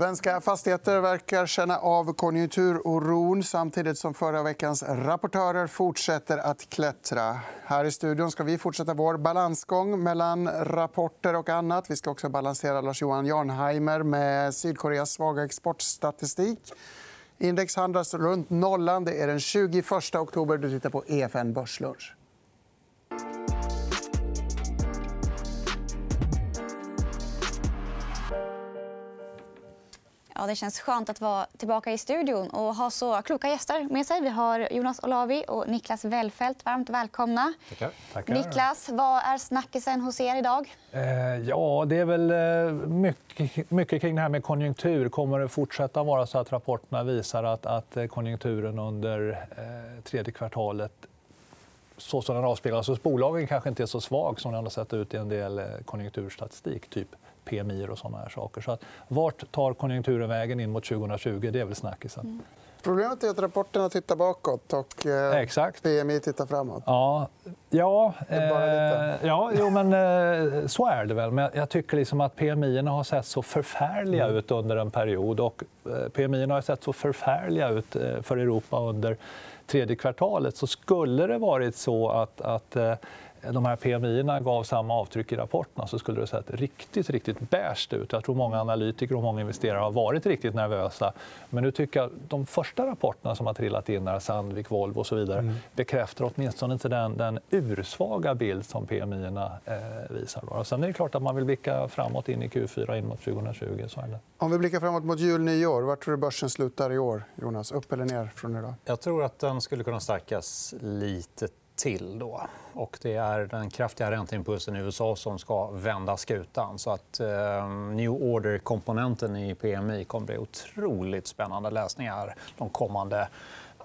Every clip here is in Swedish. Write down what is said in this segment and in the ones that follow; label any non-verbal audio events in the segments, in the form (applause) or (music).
Svenska fastigheter verkar känna av konjunkturoron samtidigt som förra veckans rapportörer fortsätter att klättra. Här i studion ska vi fortsätta vår balansgång mellan rapporter och annat. Vi ska också balansera Lars-Johan Jarnheimer med Sydkoreas svaga exportstatistik. Index handlas runt nollan. Det är den 21 oktober. Du tittar på EFN Börslunch. Ja, det känns skönt att vara tillbaka i studion och ha så kloka gäster med sig. Vi har Jonas Olavi och Niklas Wellfelt. Varmt välkomna. Tackar. Tackar. Niklas, vad är snackisen hos er idag? Eh, ja, det är väl eh, mycket, mycket kring det här med konjunktur. Kommer det fortsätta vara så att rapporterna visar att, att eh, konjunkturen under eh, tredje kvartalet så som den avspeglas hos bolagen kanske inte är så svag som den har sett ut i en del eh, konjunkturstatistik, typ PMI och såna här saker. Så att, vart tar konjunkturen vägen in mot 2020? Det är väl snackisen. Mm. Problemet är att rapporterna tittar bakåt och eh, Exakt. PMI tittar framåt. Ja, ja, eh, ja jo, men, eh, så är det väl. Men jag tycker liksom att PMI har sett så förfärliga mm. ut under en period. Och eh, PMI har sett så förfärliga ut eh, för Europa under tredje kvartalet. Så skulle det varit så att, att eh, de här PMI gav samma avtryck i rapporterna så skulle det sett riktigt, riktigt bärst ut. Jag tror många analytiker och många investerare har varit riktigt nervösa. Men nu tycker jag de första rapporterna som har trillat in, här, Sandvik, Volvo och så vidare mm. bekräftar åtminstone inte den, den ursvaga bild som PMI eh, visar. Då. Sen är det klart att man vill blicka framåt in i Q4 in mot 2020. Så är det. Om vi blickar framåt mot jul, nyår, var tror du börsen slutar i år? Jonas? Upp eller ner från idag? Jag tror att den skulle kunna stärkas lite till. Då. Och det är den kraftiga ränteimpulsen i USA som ska vända skutan. Så att, eh, new order-komponenten i PMI kommer bli otroligt spännande läsningar de kommande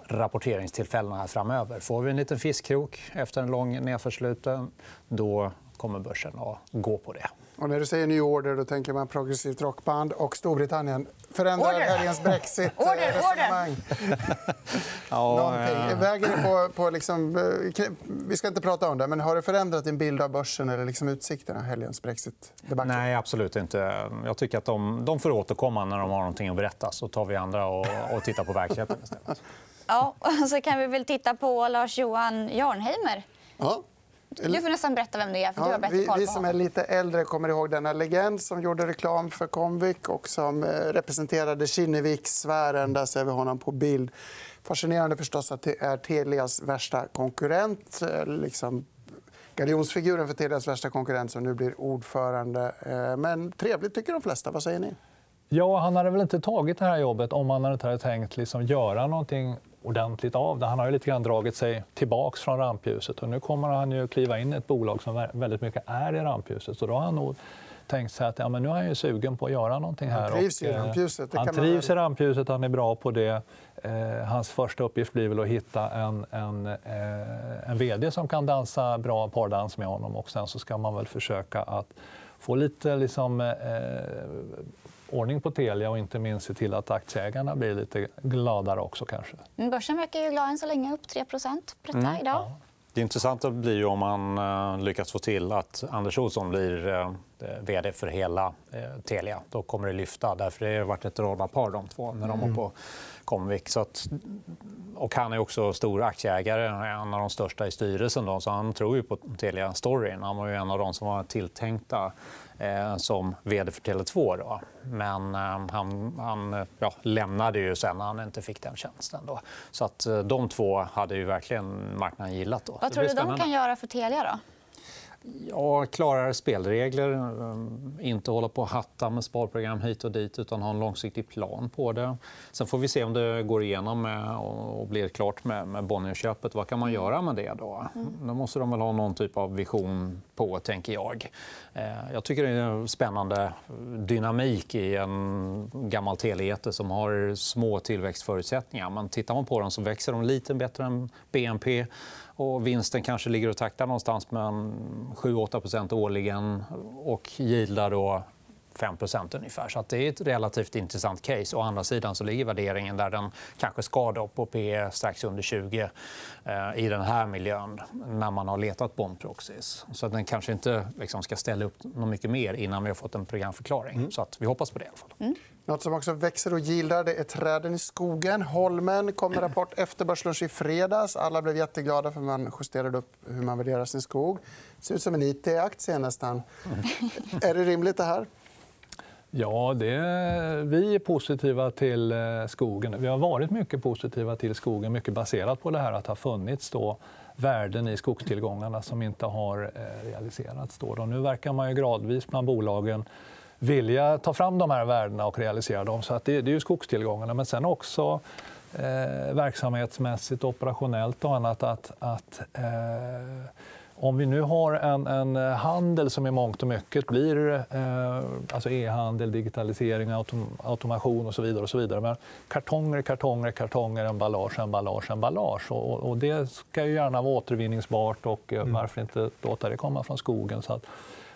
rapporteringstillfällena framöver. Får vi en liten fiskkrok efter en lång nedförsluten då kommer börsen att gå på det. Och när du säger ny order då tänker man progressivt rockband och Storbritannien förändrar helgens brexit-resonemang. (laughs) (laughs) ja, ja. Väger det på... på liksom... Eh, vi ska inte prata om det, men har det förändrat din bild av börsen eller liksom utsikterna, helgens brexit? Nej, absolut inte. Jag tycker att de, de får återkomma när de har någonting att berätta. Så tar vi andra och, och tittar på verkligheten istället. Ja, (laughs) så kan vi väl titta på Lars-Johan Jarnheimer. Ja. Du får nästan berätta vem det är. För ja, du har vi, vi som är lite äldre kommer ihåg denna legend som gjorde reklam för Comvik och som eh, representerade Kinnevikssfären. Där ser vi honom på bild. Fascinerande förstås att det är Telias värsta konkurrent. Eh, liksom galjonsfiguren för Telias värsta konkurrent som nu blir ordförande. Eh, men trevligt, tycker de flesta. Vad säger ni? Ja, han hade väl inte tagit det här jobbet om han inte hade tänkt liksom göra någonting ordentligt av det. Han har ju lite grann dragit sig tillbaka från rampljuset. Och nu kommer han ju kliva in i ett bolag som väldigt mycket är i rampljuset. Så då har han nog tänkt sig att ja, men nu är han ju sugen på att göra någonting här. Han trivs i eh, rampljuset. han trivs i rampljuset, han är bra på det. Eh, hans första uppgift blir väl att hitta en, en, eh, en vd som kan dansa bra pardans med honom. Och sen så ska man väl försöka att få lite liksom, eh, ordning på Telia och inte minst se till att aktieägarna blir lite gladare också. kanske. Börsen verkar ju glad än så länge, upp 3 på detta mm. idag. Ja. Det intressanta blir ju om man eh, lyckas få till att Anders Olsson blir eh, vd för hela eh, Telia. Då kommer det lyfta. Därför det har varit ett radarpar de två när de mm. var på Comvik. Så att, och han är också stor aktieägare, en av de största i styrelsen. Då, så han tror ju på Telia-storyn. Han var ju en av de som var tilltänkta eh, som vd för Tele2. Då. Men eh, han, han ja, lämnade ju sen när han inte fick den tjänsten. Då. Så att, eh, de två hade ju verkligen marknaden gillat. Då. Vad tror du de kan göra för Telia? Då? Ja, klarare spelregler. Ehm, inte hålla på och hatta med sparprogram hit och dit utan ha en långsiktig plan på det. Sen får vi se om det går igenom med och blir klart med, Bonnierköpet. Vad kan man göra med det? Då? Mm. då måste de väl ha någon typ av vision på, tänker jag. Eh, jag tycker det är en spännande dynamik i en gammal telejätte som har små tillväxtförutsättningar. Men tittar man på dem så växer de lite bättre än BNP. Och vinsten kanske ligger och taktar någonstans med 7-8% årligen och yieldar då 5% ungefär. Så det är ett relativt intressant case. Å andra sidan så ligger värderingen där den kanske ska på P strax under 20 eh, i den här miljön när man har letat bondproxies. Så den kanske inte liksom, ska ställa upp något mycket mer innan vi har fått en programförklaring. Mm. Så att vi hoppas på det. I alla fall. Mm. Något som också växer och gildrar det är träden i skogen. Holmen kom med rapport (clears throat) efter börslunch i fredags. Alla blev jätteglada för man justerade upp hur man värderar sin skog. Det ser ut som en it-aktie nästan. Är det rimligt det här? Ja, det, vi är positiva till eh, skogen. Vi har varit mycket positiva till skogen, mycket baserat på det här att det har funnits då värden i skogstillgångarna som inte har eh, realiserats. Då. nu verkar man ju gradvis bland bolagen vilja ta fram de här värdena och realisera dem. Så att det, det är ju skogstillgångarna, men sen också eh, verksamhetsmässigt, operationellt och annat. Att, att eh, om vi nu har en, en, handel som i mångt och mycket blir eh, alltså e-handel, digitalisering, autom, automation och så vidare. Och så vidare. Men kartonger, kartonger, kartonger, emballage, emballage, emballage. Och, och det ska ju gärna vara återvinningsbart och eh, mm. varför inte låta det komma från skogen. Så att,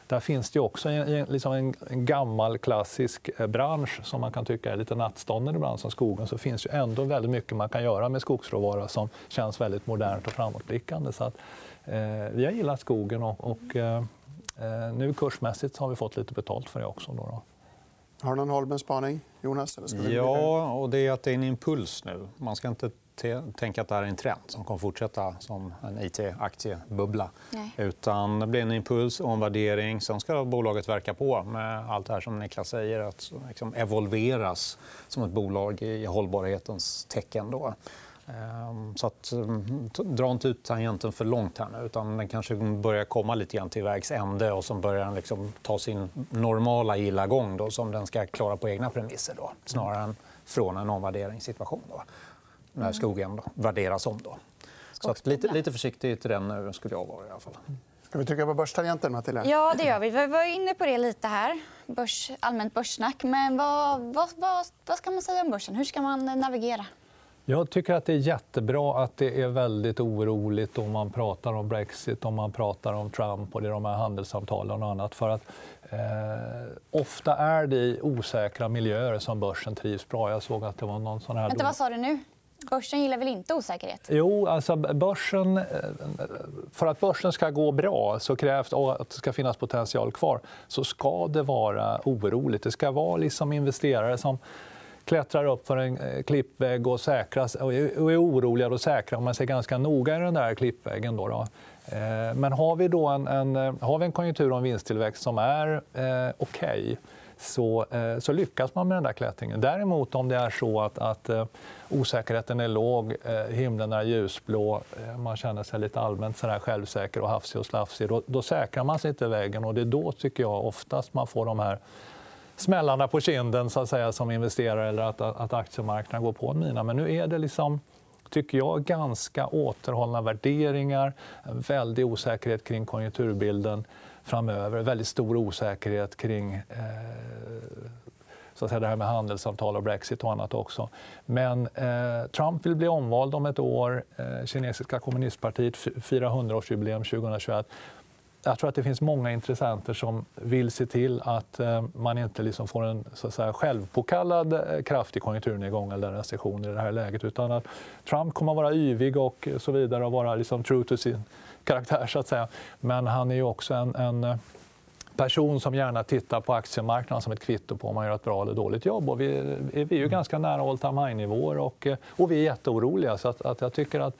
där finns det också en, liksom en, gammal klassisk eh, bransch som man kan tycka är lite nattstånden ibland som skogen. Så finns ju ändå väldigt mycket man kan göra med skogsråvara som känns väldigt modernt och framåtblickande. Så att, Eh, vi har gillat skogen och, och eh, eh, nu kursmässigt har vi fått lite betalt för det också. Då, då. Har du någon hållbar spaning, Jonas? Eller ja, och det är att det är en impuls nu. Man ska inte tänka att det här är en trend som kommer fortsätta som en it-aktiebubbla. Utan det blir en impuls och en värdering. Sen ska bolaget verka på med allt det här som Niklas säger. Att liksom evolveras som ett bolag i hållbarhetens tecken. Då. Ehm, så att, mm, dra inte ut tangenten för långt här nu. Utan den kanske börjar komma lite grann till vägs ände och så börjar den liksom ta sin normala gilla gång då, som den ska klara på egna premisser. Då, snarare än från en omvärderingssituation. Då, när mm. skogen då, värderas om. Då. Så att lite, lite försiktig till den nu skulle jag vara. i alla fall. Ska vi trycka på börstangenten, Matilda? Ja, det gör vi. Vi var inne på det lite här. Börs, allmänt börssnack. Men vad, vad, vad, vad ska man säga om börsen? Hur ska man navigera? Jag tycker att det är jättebra att det är väldigt oroligt om man pratar om Brexit, om man pratar om Trump och de här handelssamtalen och annat. För att, eh, ofta är det i osäkra miljöer som börsen trivs bra. Jag såg att det var någon sån här... Vänta, vad sa du nu? Börsen gillar väl inte osäkerhet? Jo, alltså börsen, eh, för att börsen ska gå bra så krävs att det ska finnas potential kvar. Så ska det vara oroligt. Det ska vara liksom investerare som klättrar upp för en eh, klippvägg och, säkras, och är oroliga, då säkrar man sig ganska noga i den där klippväggen. Då, då. Eh, men har vi, då en, en, har vi en konjunktur och en vinsttillväxt som är eh, okej okay, så, eh, så, lyckas man med den där klättringen. Däremot om det är så att, att eh, osäkerheten är låg, eh, himlen är ljusblå, man känner sig lite allmänt så där självsäker och hafsig och slafsig, då, då säkrar man sig inte vägen. Och det är då tycker jag oftast man får de här smällarna på kinden så att säga, som investerare eller att, att aktiemarknaden går på en mina. Men nu är det liksom tycker jag, ganska återhållna värderingar. En väldig osäkerhet kring konjunkturbilden framöver. Väldigt stor osäkerhet kring eh, så att säga, det här med handelssamtal och Brexit och annat också. Men eh, Trump vill bli omvald om ett år. Eh, kinesiska kommunistpartiet firar 100-årsjubileum 2021 jag tror att det finns många intressenter som vill se till att eh, man inte liksom får en så att säga, självpåkallad eh, kraftig konjunkturnedgång eller recession i det här läget. Utan att Trump kommer att vara yvig och så vidare och vara liksom true to sin karaktär. Så att säga. Men han är också en, en eh, person som gärna tittar på aktiemarknaden som ett kvitto på om man gör ett bra eller dåligt jobb. Och vi, är, vi är ju ganska nära all time high-nivåer och, och vi är jätteoroliga. Så att, att jag tycker att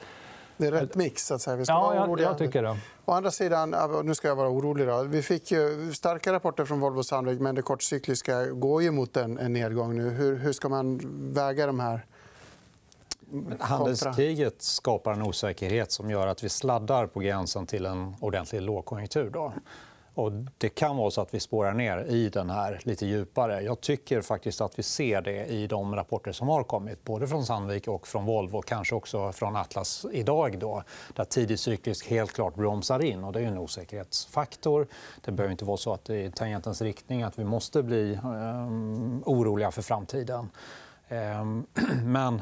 det är rätt mix. Så att säga. Vi ska ja, vara oroliga. Jag, tycker det. Å andra sidan, nu ska jag vara orolig. Då. Vi fick ju starka rapporter från Volvo Sandvik men det kortcykliska går ju mot en, en nedgång nu. Hur, hur ska man väga de här? Handelskriget skapar en osäkerhet som gör att vi sladdar på gränsen till en ordentlig lågkonjunktur. Då. Och det kan vara så att vi spårar ner i den här lite djupare. Jag tycker faktiskt att vi ser det i de rapporter som har kommit både från Sandvik och från Volvo kanske också från Atlas idag. Då, där tidig cyklisk helt klart bromsar in. Och det är en osäkerhetsfaktor. Det behöver inte vara så att det är tangentens riktning att vi måste bli eh, oroliga för framtiden. Ehm, (clears throat) men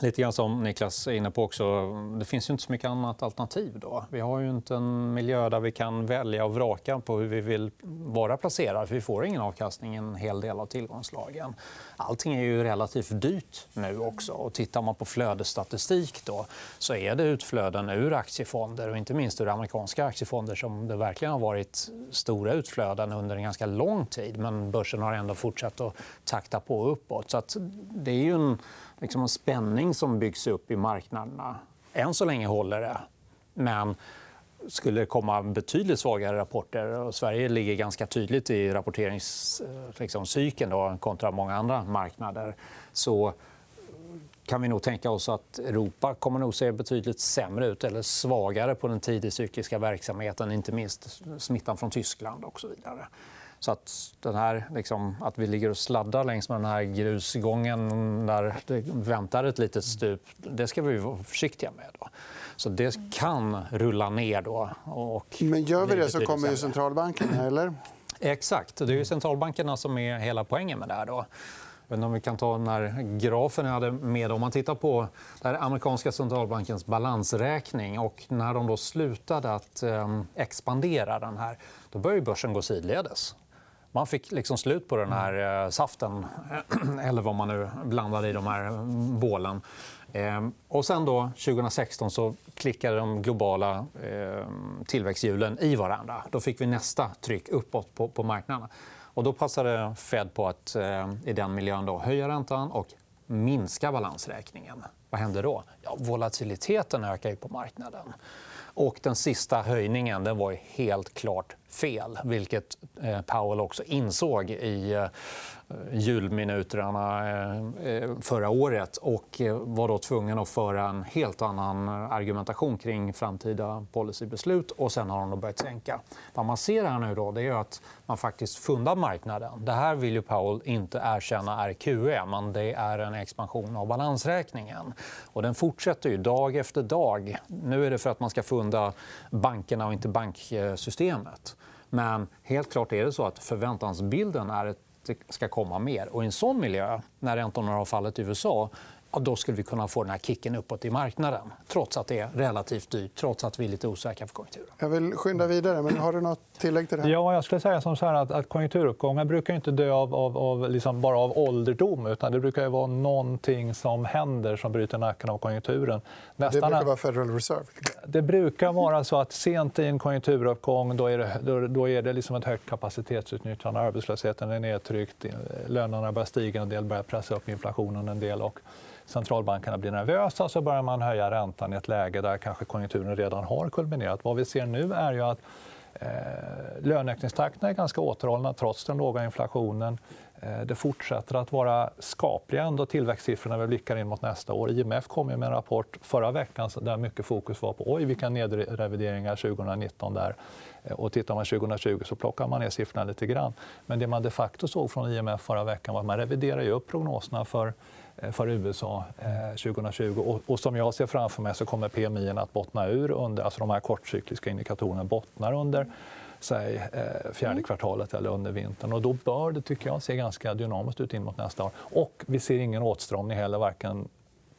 lite grann som Niklas är inne på också, det finns ju inte så mycket annat alternativ. Då. Vi har ju inte en miljö där vi kan välja och vraka på hur vi vill vara placerade. För vi får ingen avkastning i en hel del av tillgångslagen. Allting är ju relativt dyrt nu också. Och tittar man på flödesstatistik då, så är det utflöden ur aktiefonder och inte minst ur amerikanska aktiefonder som det verkligen har varit stora utflöden under en ganska lång tid. Men börsen har ändå fortsatt att takta på uppåt. Så det är ju en liksom en spänning som byggs upp i marknaderna. Än så länge håller det. Men skulle det komma betydligt svagare rapporter och Sverige ligger ganska tydligt i rapporteringscykeln eh, liksom, kontra många andra marknader så kan vi nog tänka oss att Europa kommer nog se betydligt sämre ut eller svagare på den tidigcykliska verksamheten, inte minst smittan från Tyskland och så vidare. Så att, den här, liksom, att vi ligger och sladdar längs med den här grusgången där det väntar ett litet stup, det ska vi vara försiktiga med. Då. Så det kan rulla ner. Då och Men gör vi det så kommer ju centralbankerna, eller? Exakt. Det är centralbankerna som är hela poängen med det här. Då. om vi kan ta den här grafen jag hade med. Om man tittar på den amerikanska centralbankens balansräkning och när de då slutade att ehm, expandera den här, då började börsen gå sidledes. Man fick liksom slut på den här eh, saften, (clears throat) eller vad man nu blandade i de här bålen. Ehm, och sen då, 2016 så klickade de globala eh, tillväxthjulen i varandra. Då fick vi nästa tryck uppåt på, på marknaderna. Och då passade Fed på att eh, i den miljön då, höja räntan och minska balansräkningen. Vad hände då? Ja, volatiliteten ökar på marknaden. Och den sista höjningen den var helt klart fel, vilket eh, Powell också insåg i eh, julminuterna eh, eh, förra året och eh, var då tvungen att föra en helt annan argumentation kring framtida policybeslut. och Sen har de börjat sänka. Vad man ser här nu då, det är att man faktiskt fundar marknaden. Det här vill ju Powell inte erkänna är QE, men det är en expansion av balansräkningen. Och den fortsätter ju dag efter dag. Nu är det för att man ska funda bankerna och inte banksystemet. Men helt klart är det så att förväntansbilden är ett det ska komma mer. Och I en sån miljö, när räntorna har fallit i USA ja, då skulle vi kunna få den här kicken uppåt i marknaden trots att det är relativt dyrt, trots att vi är lite osäkra på konjunkturen. Jag vill skynda vidare. men Har du nåt tillägg till det här? Ja, jag skulle säga som så att, att konjunkturuppgångar brukar inte dö av, av, av liksom bara av ålderdom. utan Det brukar vara någonting som händer som bryter nacken av konjunkturen. Nästan... Det brukar vara Federal Reserve. Det brukar vara så att sent i en konjunkturuppgång då är det, då, då är det liksom ett högt kapacitetsutnyttjande. Arbetslösheten är nedtryckt, lönerna börjar stiga en del, börjar pressa upp inflationen en del. Och centralbankerna blir nervösa så börjar man höja räntan i ett läge där kanske konjunkturen redan har kulminerat. Vad vi ser nu är ju att eh, löneökningstakten är ganska återhållna trots den låga inflationen. Eh, det fortsätter att vara skapliga ändå tillväxtsiffrorna vi blickar in mot nästa år. IMF kom med en rapport förra veckan där mycket fokus var på oj, vilka nedrevideringar 2019 där. Eh, och tittar man 2020 så plockar man ner siffrorna lite grann. Men det man de facto såg från IMF förra veckan var att man reviderar upp prognoserna för för USA 2020. Eh, och, som jag ser framför mig så kommer PMI att bottna ur. Under, alltså de här kortcykliska indikatorerna bottnar under säg, eh, fjärde mm. kvartalet eller under vintern. Och då bör det tycker jag se ganska dynamiskt ut in mot nästa år. Och vi ser ingen åtstramning heller, varken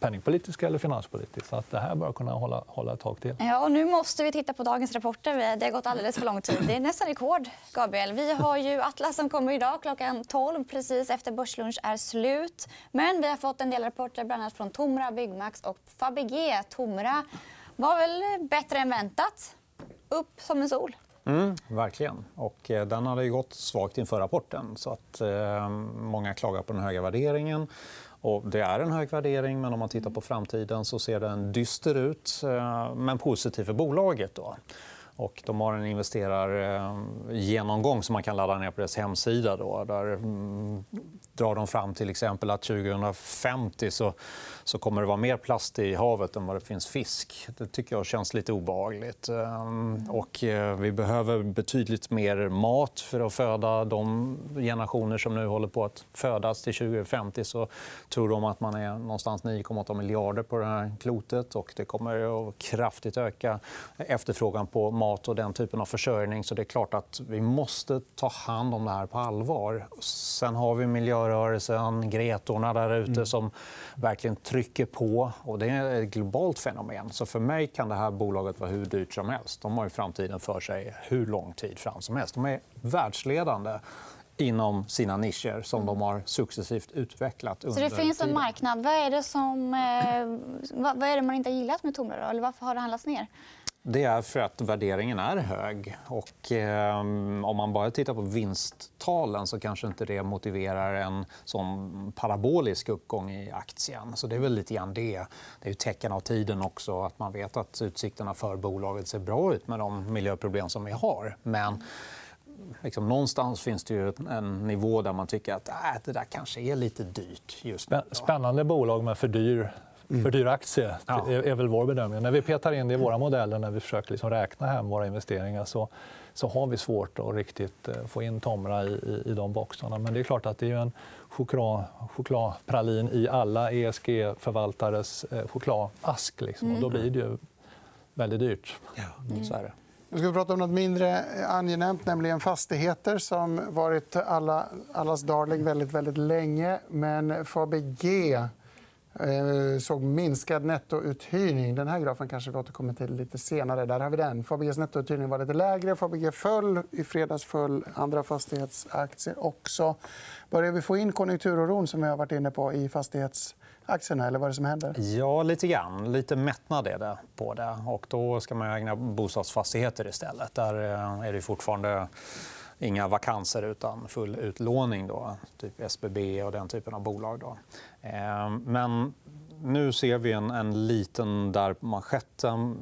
penningpolitiska eller finanspolitiskt. Så att det här bör kunna hålla, hålla ett tag till. Ja, och nu måste vi titta på dagens rapporter. Det har gått alldeles för lång tid. Det är nästan rekord. Gabriel. Vi har ju Atlas som kommer idag klockan 12 precis efter börslunch är slut. Men vi har fått en del rapporter bland annat från Tomra, Byggmax och Fabege. Tomra var väl bättre än väntat. Upp som en sol. Mm, verkligen. Och, eh, den hade ju gått svagt inför rapporten. Så att, eh, många klagar på den höga värderingen. Och det är en hög värdering, men om man tittar på framtiden så ser den dyster ut, eh, men positiv för bolaget. Då. Och de har en investerargenomgång eh, som man kan ladda ner på deras hemsida. Då, där mm, drar de fram till exempel att 2050 så, så kommer det vara mer plast i havet än vad det finns fisk. Det tycker jag känns lite obehagligt. Eh, och eh, vi behöver betydligt mer mat för att föda de generationer som nu håller på att födas. Till 2050 så tror de att man är någonstans 9,8 miljarder på det här klotet. och Det kommer att kraftigt öka efterfrågan på mat och den typen av försörjning. Så det är klart att vi måste ta hand om det här på allvar. Sen har vi miljörörelsen, Gretorna där ute mm. som verkligen trycker på. Och det är ett globalt fenomen. Så för mig kan det här bolaget vara hur dyrt som helst. De har ju framtiden för sig hur lång tid fram som helst. De är världsledande inom sina nischer som de har successivt utvecklat. Under Så det finns en marknad. Vad är det, som, eh, vad är det man inte har gillat med Tomra? Eller varför har det handlats ner? Det är för att värderingen är hög. Och, eh, om man bara tittar på vinsttalen så kanske inte det motiverar en sån parabolisk uppgång i aktien. Så Det är väl lite grann det. Det är tecken av tiden också att man vet att utsikterna för bolaget ser bra ut med de miljöproblem som vi har. Men liksom, någonstans finns det ju en nivå där man tycker att äh, det där kanske är lite dyrt. Just nu. Spännande bolag med för dyr för dyr aktie, ja. är väl vår bedömning. När vi petar in det i våra modeller när vi försöker liksom räkna hem våra investeringar så, så har vi svårt att riktigt eh, få in Tomra i, i, i de boxarna. Men det är klart att det är en choklad, chokladpralin i alla ESG-förvaltares eh, chokladask. Liksom. Och då mm. blir det ju väldigt dyrt. Ja, så är det. Nu ska vi prata om nåt mindre angenämt, nämligen fastigheter som varit alla, allas darling väldigt, väldigt länge. Men Fabg eh, Eh, såg minskad nettouthyrning. Den här grafen kanske vi återkommer till lite senare. Där har vi den. Fabeges nettouthyrning var lite lägre. Fabege föll. I fredags föll andra fastighetsaktier också. Börjar vi få in konjunkturoron som vi har varit inne på i fastighetsaktierna? Eller vad är det som händer? Ja, lite grann. Lite mättnad är det på det. Och då ska man ägna bostadsfastigheter istället. Där eh, är det fortfarande inga vakanser utan full utlåning. Då, typ SBB och den typen av bolag. Då. Eh, men nu ser vi en, en liten där på manschetten.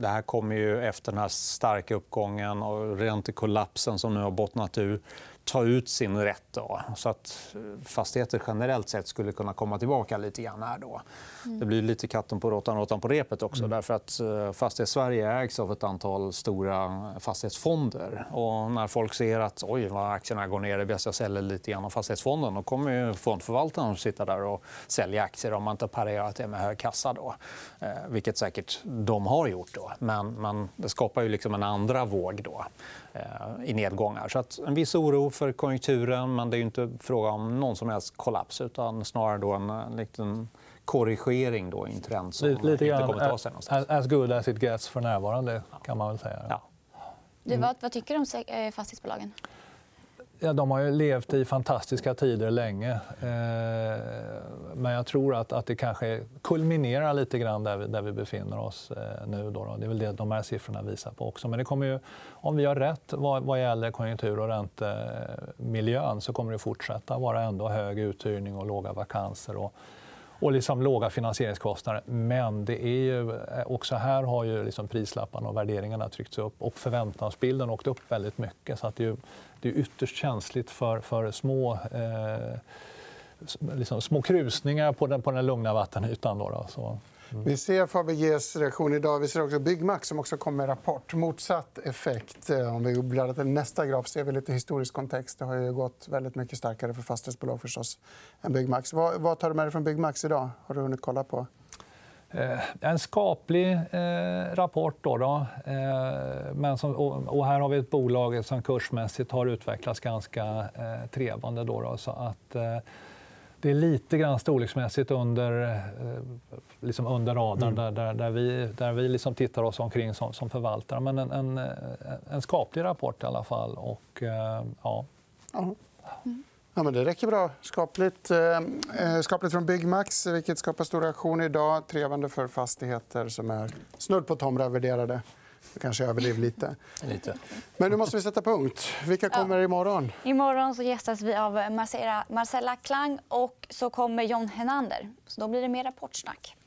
Det här kommer ju efter den här starka uppgången och räntekollapsen som nu har bottnat ur ta ut sin rätt. Då, så att fastigheter generellt sett skulle kunna komma tillbaka lite grann här. Då. Det blir lite katten på råttan, råttan på repet också. Mm. Därför att eh, Fastighetssverige ägs av ett antal stora fastighetsfonder. Och när folk ser att oj, vad aktierna går ner, det är bäst jag säljer lite grann av fastighetsfonden. Då kommer fondförvaltaren att sitta där och sälja aktier om man inte parerat det med hög kassa. Då. Eh, vilket säkert de har gjort. Då. Men, men det skapar ju liksom en andra våg då, eh, i nedgångar. Så att en viss oro för konjunkturen, men det är inte fråga om någon som helst kollaps utan snarare då en, en liten korrigering då i en trend som Lite inte kommer att ta sig någonstans. As good as it gets för närvarande, kan man väl säga. Ja. Du, vad, vad tycker du om eh, fastighetsbolagen? Ja, de har ju levt i fantastiska tider länge. Eh, men jag tror att, att det kanske kulminerar lite grann där vi, där vi befinner oss eh, nu. Då, då. Det är väl det de här siffrorna visar på också. Men det kommer ju, om vi har rätt vad, vad gäller konjunktur och räntemiljön så kommer det fortsätta vara ändå hög uthyrning och låga vakanser. Och, och liksom låga finansieringskostnader. Men det är ju, eh, också här har ju liksom prislapparna och värderingarna tryckts upp och förväntansbilden åkt upp väldigt mycket. Så att det, är, det är ytterst känsligt för, för små, eh, liksom små krusningar på den, på den lugna vattenytan. Då, då. Så, vi ser Fabeges reaktion idag. Vi ser också Byggmax som också kom med rapport. Motsatt effekt. Eh, om vi bläddrar till nästa graf ser vi lite historisk kontext. Det har ju gått väldigt mycket starkare för fastighetsbolag förstås, än Byggmax. Vad, vad tar du med dig från Byggmax idag? Har du hunnit kolla på? Eh, en skaplig eh, rapport. Då, då. Eh, men som, och, och, här har vi ett bolag som kursmässigt har utvecklats ganska eh, trevande. Då, då så att, eh, det är lite grann storleksmässigt under, eh, liksom under radarn mm. där, där, där, vi, där vi liksom tittar oss omkring som, som förvaltare. Men en, en, en skaplig rapport i alla fall. Och, eh, ja. Mm. Ja, men det räcker bra. Skapligt, eh, eh, skapligt från Byggmax, vilket skapar stor reaktion idag. Trevande för fastigheter som är snudd på tomra-värderade. Jag kanske överdriver lite. (laughs) lite. Men nu måste vi sätta punkt. Vilka kommer ja. imorgon? Imorgon så gästas vi av Marcella, Marcella Klang och så kommer John Henander. Så då blir det mer rapportsnack.